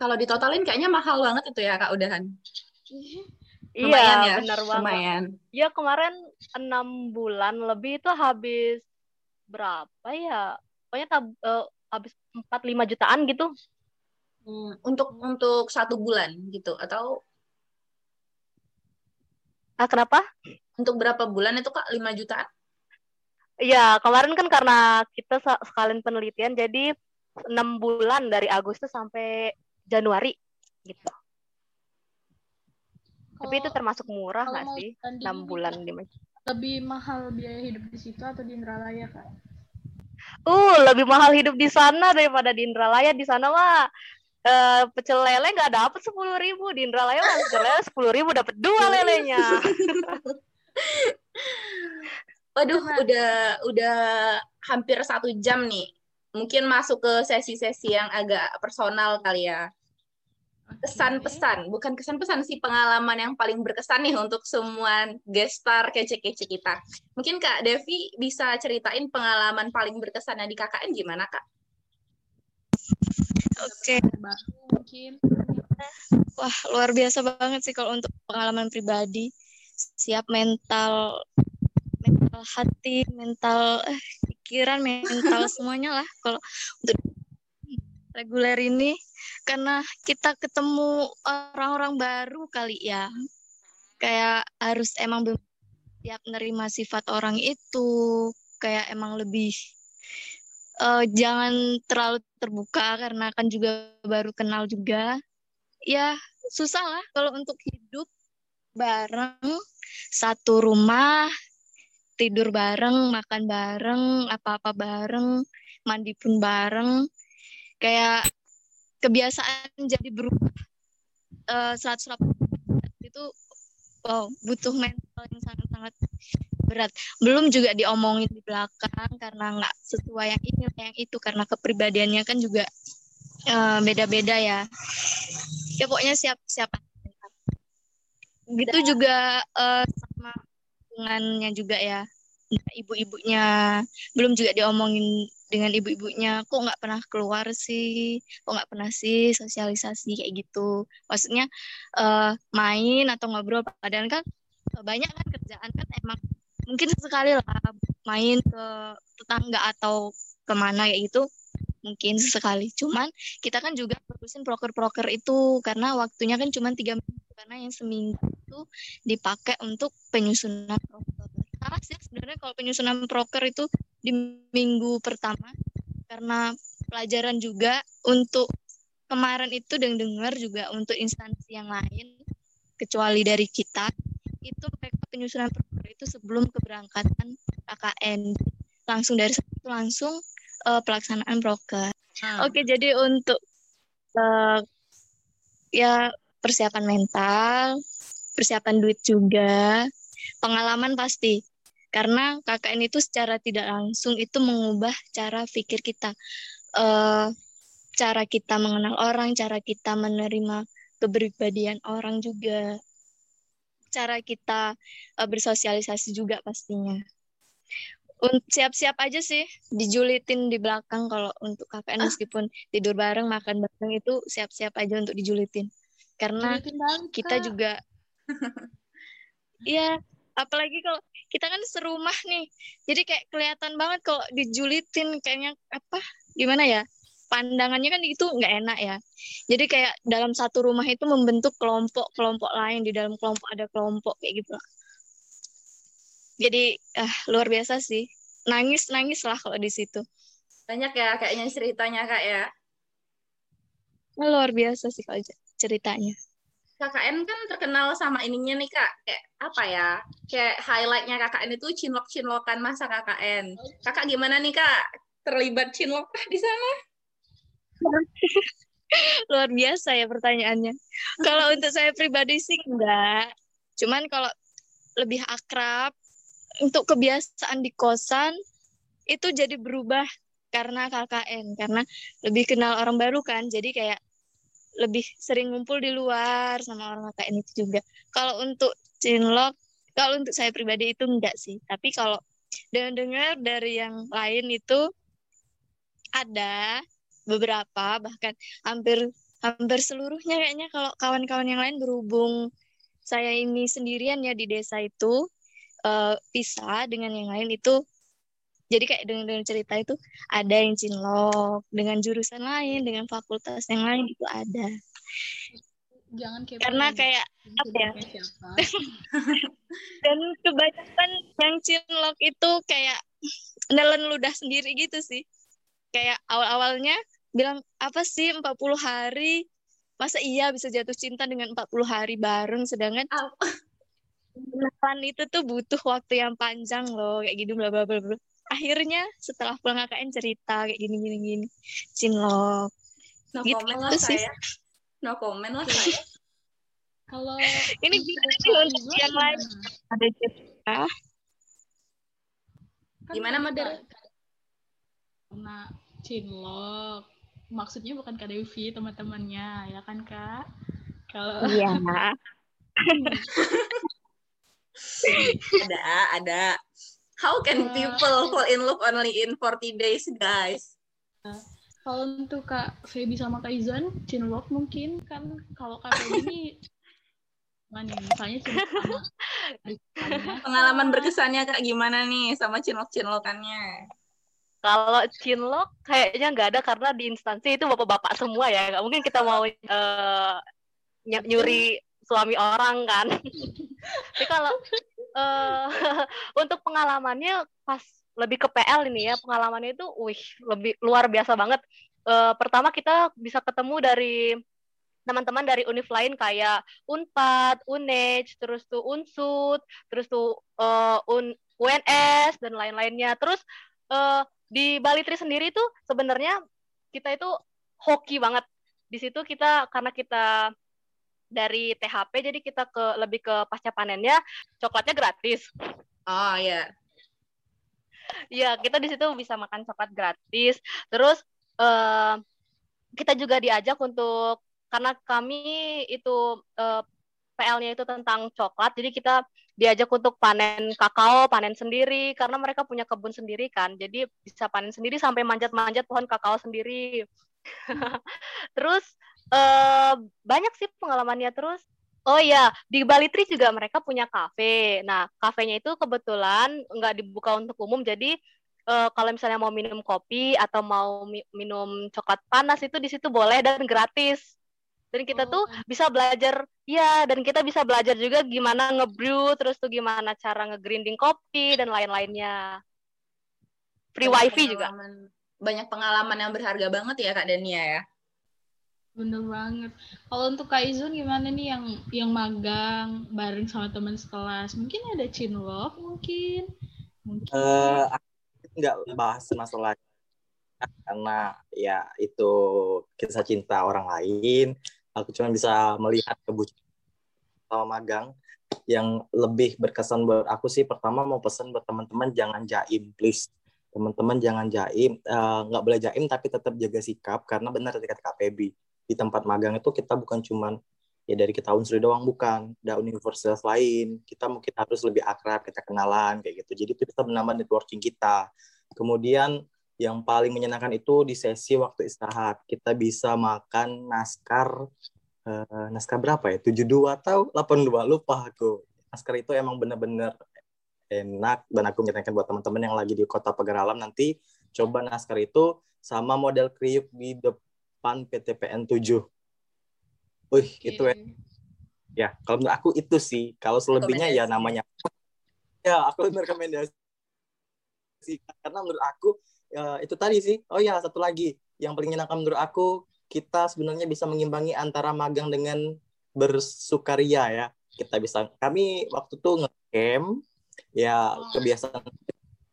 Kalau ditotalin kayaknya mahal banget itu ya Kak Udahan. Iya ya, benar banget. Lumayan. ya kemarin enam bulan lebih itu habis berapa ya? Pokoknya tab- eh, habis 4-5 jutaan gitu. Hmm, untuk untuk satu bulan gitu atau? Ah kenapa? Untuk berapa bulan itu Kak? 5 jutaan? Iya, kemarin kan karena kita sekalian penelitian, jadi enam bulan dari Agustus sampai Januari gitu. Tapi itu termasuk murah nggak sih? Enam bulan lima. lebih mahal biaya hidup di situ atau di Indralaya kak? Uh, lebih mahal hidup di sana daripada di Indralaya. Di sana mah eh, pecel lele nggak dapet sepuluh ribu. Di Indralaya mah pecel lele sepuluh ribu dapat dua lelenya. Waduh, Karena- udah udah hampir satu jam nih. Mungkin masuk ke sesi-sesi yang agak personal kali ya. Kesan pesan, bukan kesan pesan sih pengalaman yang paling berkesan nih untuk semua guest star kece-kece kita. Mungkin Kak Devi bisa ceritain pengalaman paling berkesannya di KKN gimana Kak? Oke, Baru mungkin. wah luar biasa banget sih kalau untuk pengalaman pribadi. Siap mental, mental hati, mental eh, pikiran, mental semuanya lah kalau untuk reguler ini karena kita ketemu orang-orang baru kali ya. Kayak harus emang siap nerima sifat orang itu, kayak emang lebih eh, jangan terlalu terbuka karena kan juga baru kenal juga. Ya, susah lah kalau untuk hidup bareng satu rumah, tidur bareng, makan bareng, apa-apa bareng, mandi pun bareng. Kayak kebiasaan jadi berubah eh 180 itu wow, butuh mental yang sangat-sangat berat. Belum juga diomongin di belakang karena nggak sesuai yang ini yang itu karena kepribadiannya kan juga eh, beda-beda ya. Ya pokoknya siap siap. Gitu juga eh, sama hubungannya juga ya. Nah, Ibu-ibunya belum juga diomongin dengan ibu-ibunya. Kok nggak pernah keluar sih. Kok nggak pernah sih sosialisasi kayak gitu. Maksudnya eh, main atau ngobrol. Padahal kan banyak kan kerjaan kan emang mungkin sekali lah main ke tetangga atau ke mana kayak gitu. Mungkin sesekali. Cuman kita kan juga fokusin proker-proker itu karena waktunya kan cuma tiga minggu. Karena yang seminggu itu dipakai untuk penyusunan proker. Salah sebenarnya kalau penyusunan proker itu di minggu pertama karena pelajaran juga untuk kemarin itu dengar juga untuk instansi yang lain kecuali dari kita itu mereka penyusunan proker itu sebelum keberangkatan KKN langsung dari situ langsung eh, pelaksanaan proker. Oke jadi untuk eh, ya persiapan mental, persiapan duit juga, pengalaman pasti karena KKN itu secara tidak langsung itu mengubah cara pikir kita eh cara kita mengenal orang cara kita menerima kepribadian orang juga cara kita uh, bersosialisasi juga pastinya. Siap-siap aja sih dijulitin di belakang kalau untuk KKN meskipun tidur bareng makan bareng itu siap-siap aja untuk dijulitin karena Julitin banget, kita Kak. juga Iya, apalagi kalau kita kan serumah nih. Jadi kayak kelihatan banget kalau dijulitin kayaknya apa? Gimana ya? Pandangannya kan itu nggak enak ya. Jadi kayak dalam satu rumah itu membentuk kelompok-kelompok lain di dalam kelompok ada kelompok kayak gitu. Jadi ah luar biasa sih. Nangis-nangis lah kalau di situ. Banyak ya kayaknya ceritanya Kak ya. Luar biasa sih kalau ceritanya. KKN kan terkenal sama ininya nih Kak. Kayak apa ya? Kayak highlightnya KKN itu cinlok-cinlokan masa KKN. Kakak gimana nih Kak? Terlibat cinlok di sana? Luar biasa ya pertanyaannya. Kalau untuk saya pribadi sih enggak. Cuman kalau lebih akrab, untuk kebiasaan di kosan, itu jadi berubah karena KKN. Karena lebih kenal orang baru kan. Jadi kayak lebih sering ngumpul di luar sama orang KKN itu juga. Kalau untuk cinlok, kalau untuk saya pribadi itu enggak sih. Tapi kalau dengar-dengar dari yang lain itu ada beberapa bahkan hampir hampir seluruhnya kayaknya kalau kawan-kawan yang lain berhubung saya ini sendirian ya di desa itu eh, pisah dengan yang lain itu jadi kayak dengan, dengan cerita itu ada yang cinlok dengan jurusan lain dengan fakultas yang lain itu ada. Jangan kepo. karena kayak apa ya? dan kebanyakan yang cinlok itu kayak nelen ludah sendiri gitu sih. Kayak awal-awalnya bilang apa sih 40 hari? Masa iya bisa jatuh cinta dengan 40 hari bareng? Sedangkan kenalan itu tuh butuh waktu yang panjang loh kayak gitu bla bla bla bla. Akhirnya setelah pulang KKN cerita kayak gini gini gini cinlok No Gitu comment lah sih. saya. No comment lah saya. Kalau ini gimana yang lain ada cerita Kan Gimana, Mother? Kak- Karena cinlok. Maksudnya bukan Kak Devi, teman-temannya, ya kan Kak? Kalau iya Ada, ada. How can Uh, people fall in love only in 40 days, guys? kalau untuk Kak Feby sama Kak Izwan, cinlok mungkin kan kalau Kak Feby ini mana nih? Misalnya sama adik-adiknya. Pengalaman berkesannya Kak gimana nih sama cinlok-cinlokannya? Kalau cinlok kayaknya nggak ada karena di instansi itu bapak-bapak semua ya. Nggak mungkin kita mau ny- nyuri suami orang kan. Tapi kalau eh, untuk pengalamannya pas lebih ke PL ini ya, pengalamannya itu wih, lebih luar biasa banget. Eh, pertama kita bisa ketemu dari teman-teman dari univ lain kayak Unpad, UNEJ, terus tuh Unsud, terus tuh eh, Un UNS dan lain-lainnya. Terus eh, di Bali Tri sendiri tuh sebenarnya kita itu hoki banget. Di situ kita karena kita dari THP jadi kita ke lebih ke pasca panennya coklatnya gratis. Oh ya, Iya, kita di situ bisa makan coklat gratis. Terus eh, kita juga diajak untuk karena kami itu eh, PL-nya itu tentang coklat, jadi kita diajak untuk panen kakao, panen sendiri karena mereka punya kebun sendiri kan. Jadi bisa panen sendiri sampai manjat-manjat pohon kakao sendiri. Terus banyak sih pengalamannya terus. Oh iya, di Bali Tree juga mereka punya kafe. Nah, kafenya itu kebetulan nggak dibuka untuk umum, jadi eh, kalau misalnya mau minum kopi atau mau mi- minum coklat panas itu di situ boleh dan gratis. Dan kita tuh bisa belajar, ya, dan kita bisa belajar juga gimana nge-brew, terus tuh gimana cara nge-grinding kopi dan lain-lainnya. Free Banyak wifi juga. Banyak pengalaman yang berharga banget ya Kak Dania ya. Bener banget. Kalau untuk Kak Izun gimana nih yang yang magang bareng sama teman sekelas? Mungkin ada cinlok mungkin. Mungkin. Aku nggak bahas masalah karena ya itu kisah cinta orang lain. Aku cuma bisa melihat kebutuhan sama magang yang lebih berkesan buat aku sih. Pertama mau pesan buat teman-teman jangan jaim, please. Teman-teman jangan jaim, Eh, nggak boleh jaim tapi tetap jaga sikap karena benar tadi kata Pebi di tempat magang itu kita bukan cuman ya dari kita unsur doang bukan. Ada universitas lain kita mungkin harus lebih akrab kita kenalan kayak gitu. Jadi itu bisa menambah networking kita. Kemudian yang paling menyenangkan itu di sesi waktu istirahat. Kita bisa makan naskar uh, naskar berapa ya? 72 atau 82 lupa aku. Naskar itu emang bener-bener enak dan aku menyarankan buat teman-teman yang lagi di kota pagar alam nanti coba naskar itu sama model kriuk di depan PTPN 7 Wih, okay. itu ya. Ya, kalau menurut aku itu sih. Kalau selebihnya ya namanya. Ya, aku merekomendasi. Karena menurut aku ya, itu tadi sih. Oh ya, satu lagi. Yang paling menyenangkan menurut aku, kita sebenarnya bisa mengimbangi antara magang dengan bersukaria ya. Kita bisa, kami waktu itu ngecamp, ya oh. kebiasaan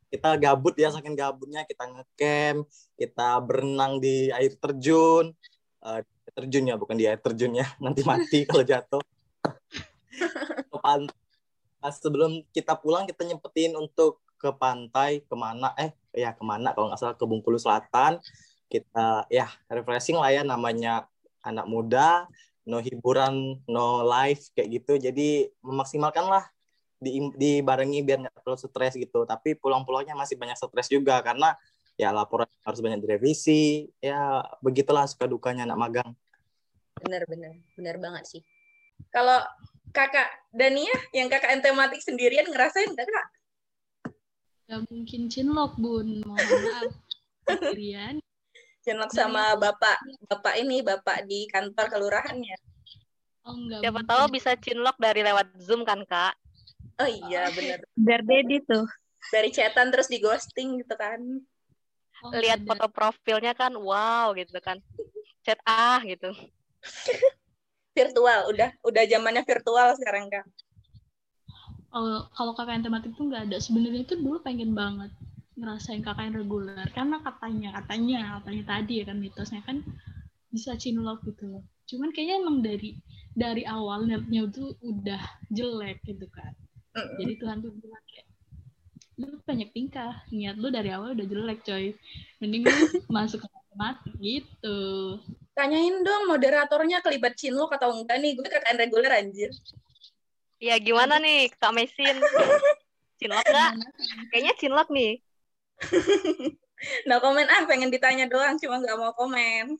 kita gabut ya saking gabutnya kita ngecamp kita berenang di air terjun. Uh, terjunnya bukan di air terjunnya nanti mati kalau jatuh. Ke pantai sebelum kita pulang kita nyempetin untuk ke pantai ke mana eh ya ke mana kalau nggak salah ke Bungkulu Selatan. Kita ya refreshing lah ya namanya anak muda no hiburan no life kayak gitu. Jadi memaksimalkan lah di dibarengi biar nggak terlalu stres gitu. Tapi pulang-pulangnya masih banyak stres juga karena ya laporan harus banyak direvisi. Ya begitulah suka dukanya anak magang. Benar benar. Benar banget sih. Kalau kakak Dania yang kakak tematik sendirian ngerasain gak kak? Ya mungkin cinlok bun. Mohon maaf. Sendirian. Cinlok sama bapak bapak ini bapak di kantor kelurahannya. Oh enggak siapa tahu bisa cinlok dari lewat zoom kan kak oh iya benar biar dedi tuh. Dari chatan terus di ghosting gitu kan. Oh, lihat foto profilnya kan wow gitu kan. Chat ah gitu. Virtual udah udah zamannya virtual sekarang kak. Kalau kalau KKN tematik tuh nggak ada. Sebenarnya itu dulu pengen banget ngerasain KKN reguler. Karena katanya katanya katanya tadi ya kan mitosnya kan bisa cinlok gitu loh. Cuman kayaknya emang dari dari awal netnya itu udah jelek gitu kan mm. jadi Tuhan tuh bilang kayak lu banyak tingkah niat lu dari awal udah jelek coy. Mending lu masuk ke matematik gitu. Tanyain dong moderatornya kelibat cinlok atau enggak nih? Gue KKN reguler anjir. Ya gimana nih Kak Mesin? Cinlok nggak? Kayaknya cinlok nih. No komen ah pengen ditanya doang cuma nggak mau komen.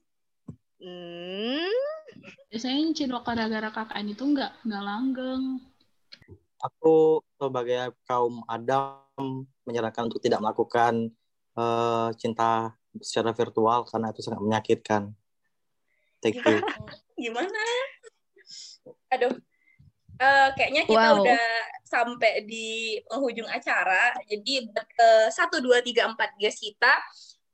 Hmm. biasanya cinlok gara-gara KKN itu nggak nggak langgeng aku sebagai kaum Adam menyarankan untuk tidak melakukan uh, cinta secara virtual karena itu sangat menyakitkan. Thank you. Gimana? Aduh. Uh, kayaknya kita wow. udah sampai di penghujung acara. Jadi buat ke satu dua tiga empat guys kita,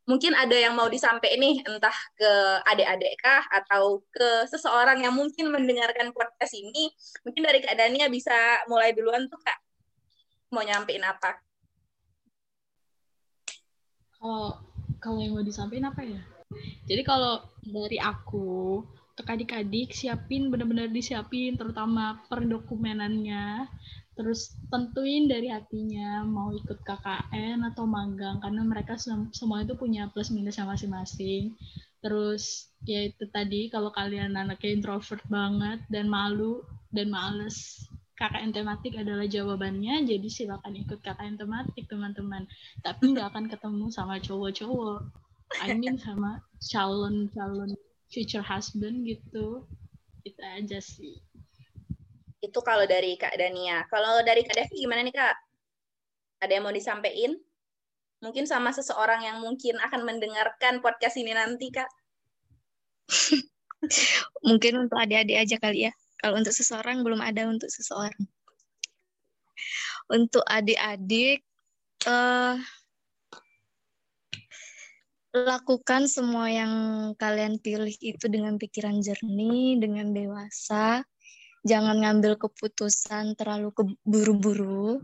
mungkin ada yang mau disampaikan nih entah ke adik-adik kah atau ke seseorang yang mungkin mendengarkan podcast ini. Mungkin dari Kak Dania bisa mulai duluan tuh Kak. Mau nyampein apa? Kalau kalau yang mau disampaikan apa ya? Jadi kalau dari aku, untuk adik-adik siapin benar-benar disiapin terutama perdokumenannya. Terus tentuin dari hatinya mau ikut KKN atau magang karena mereka semua itu punya plus minusnya masing-masing. Terus ya itu tadi kalau kalian anaknya introvert banget dan malu dan males KKN tematik adalah jawabannya, jadi silakan ikut KKN tematik teman-teman. Tapi nggak akan ketemu sama cowok-cowok I mean sama calon-calon future husband gitu. Itu aja sih. Itu kalau dari Kak Dania. Kalau dari Kak Devi gimana nih Kak? Ada yang mau disampaikan? Mungkin sama seseorang yang mungkin akan mendengarkan podcast ini nanti Kak. mungkin untuk adik-adik aja kali ya. Kalau untuk seseorang belum ada untuk seseorang. Untuk adik-adik, uh, lakukan semua yang kalian pilih itu dengan pikiran jernih, dengan dewasa. Jangan ngambil keputusan terlalu keburu-buru.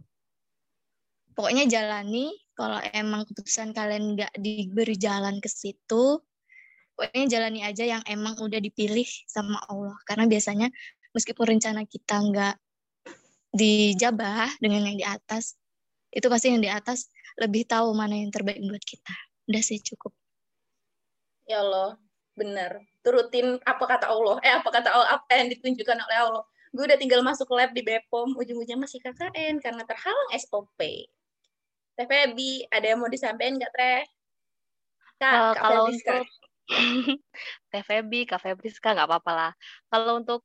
Pokoknya jalani. Kalau emang keputusan kalian nggak diberi jalan ke situ, pokoknya jalani aja yang emang udah dipilih sama Allah. Karena biasanya meskipun rencana kita nggak dijabah dengan yang di atas, itu pasti yang di atas lebih tahu mana yang terbaik buat kita. Udah sih cukup. Ya Allah, bener. Turutin apa kata Allah. Eh apa kata Allah apa yang ditunjukkan oleh Allah. Gue udah tinggal masuk lab di Bepom. Ujung-ujungnya masih KKN karena terhalang SOP Teh Febi ada yang mau disampaikan nggak Teh? Kak, Uh, Kak kalau Febriska. untuk Teh Febi, Kak Febriska nggak apa-apa lah. Kalau untuk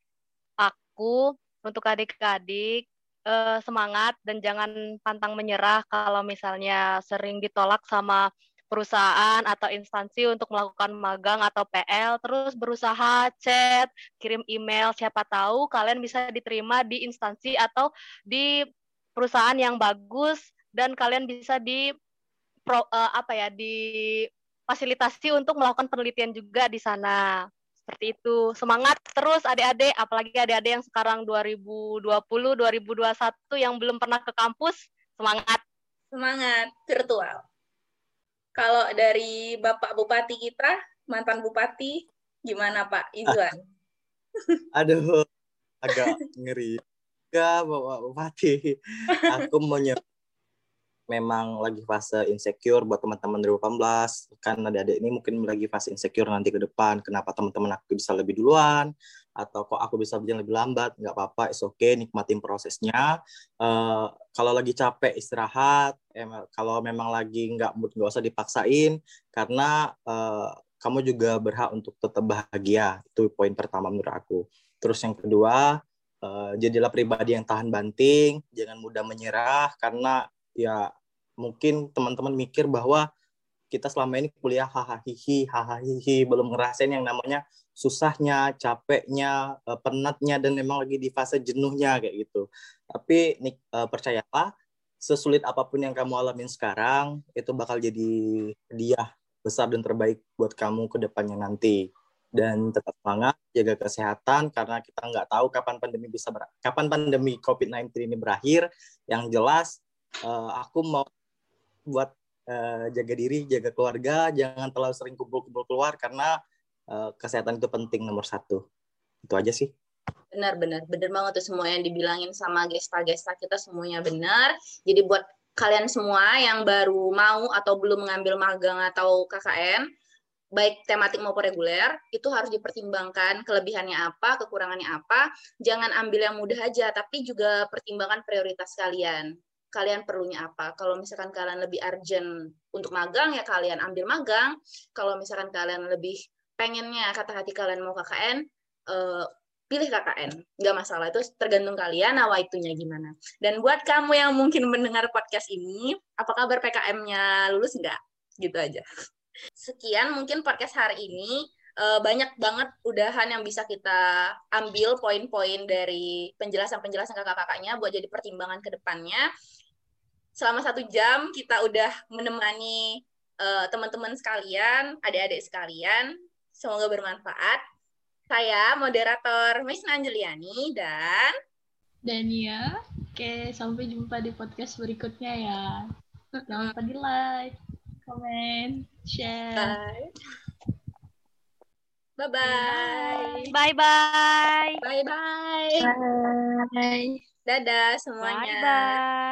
aku, untuk adik-adik, eh, semangat dan jangan pantang menyerah kalau misalnya sering ditolak sama perusahaan atau instansi untuk melakukan magang atau PL, terus berusaha chat, kirim email, siapa tahu kalian bisa diterima di instansi atau di perusahaan yang bagus dan kalian bisa di pro, eh, apa ya di fasilitasi untuk melakukan penelitian juga di sana. Seperti itu. Semangat terus adik-adik, apalagi adik-adik yang sekarang 2020, 2021 yang belum pernah ke kampus, semangat. semangat virtual kalau dari Bapak Bupati kita mantan Bupati gimana Pak Izwan Aduh, agak ngeri. Enggak, Bapak Bupati. Aku mau memang lagi fase insecure buat teman-teman 2018. Kan adik-adik ini mungkin lagi fase insecure nanti ke depan. Kenapa teman-teman aku bisa lebih duluan? Atau kok aku bisa berjalan lebih lambat? Nggak apa-apa, it's okay, nikmatin prosesnya. Eh, kalau lagi capek, istirahat. Em, kalau memang lagi nggak nggak usah dipaksain. Karena eh, kamu juga berhak untuk tetap bahagia. Itu poin pertama menurut aku. Terus yang kedua, eh, jadilah pribadi yang tahan banting, jangan mudah menyerah karena ya mungkin teman-teman mikir bahwa kita selama ini kuliah hahaha hahaha belum ngerasain yang namanya susahnya, capeknya, eh, penatnya dan memang lagi di fase jenuhnya kayak gitu. Tapi nik, eh, percayalah sesulit apa pun yang kamu alamin sekarang itu bakal jadi hadiah besar dan terbaik buat kamu ke depannya nanti dan tetap semangat jaga kesehatan karena kita nggak tahu kapan pandemi bisa ber kapan pandemi COVID-19 ini berakhir yang jelas eh, aku mau buat eh, jaga diri jaga keluarga jangan terlalu sering kumpul-kumpul keluar karena eh, kesehatan itu penting nomor satu. Itu aja sih. Benar benar. Benar banget tuh semua yang dibilangin sama gesta-gesta kita semuanya benar. Jadi buat kalian semua yang baru mau atau belum mengambil magang atau KKN baik tematik maupun reguler itu harus dipertimbangkan kelebihannya apa kekurangannya apa. Jangan ambil yang mudah aja tapi juga pertimbangkan prioritas kalian kalian perlunya apa. Kalau misalkan kalian lebih urgent untuk magang ya kalian ambil magang. Kalau misalkan kalian lebih pengennya kata hati kalian mau KKN eh, pilih KKN nggak masalah itu tergantung kalian nawaitunya gimana. Dan buat kamu yang mungkin mendengar podcast ini apa kabar PKM-nya lulus nggak? Gitu aja. Sekian mungkin podcast hari ini. Eh, banyak banget udahan yang bisa kita ambil poin-poin dari penjelasan-penjelasan kakak-kakaknya buat jadi pertimbangan ke depannya selama satu jam kita udah menemani eh, teman-teman sekalian adik-adik sekalian semoga bermanfaat saya moderator Miss Anjeliani dan Dania. Oke, sampai jumpa di podcast berikutnya ya. Jangan lupa di like, komen, share. bye bye bye Bye-bye. bye bye Bye. dadah semuanya Bye-bye.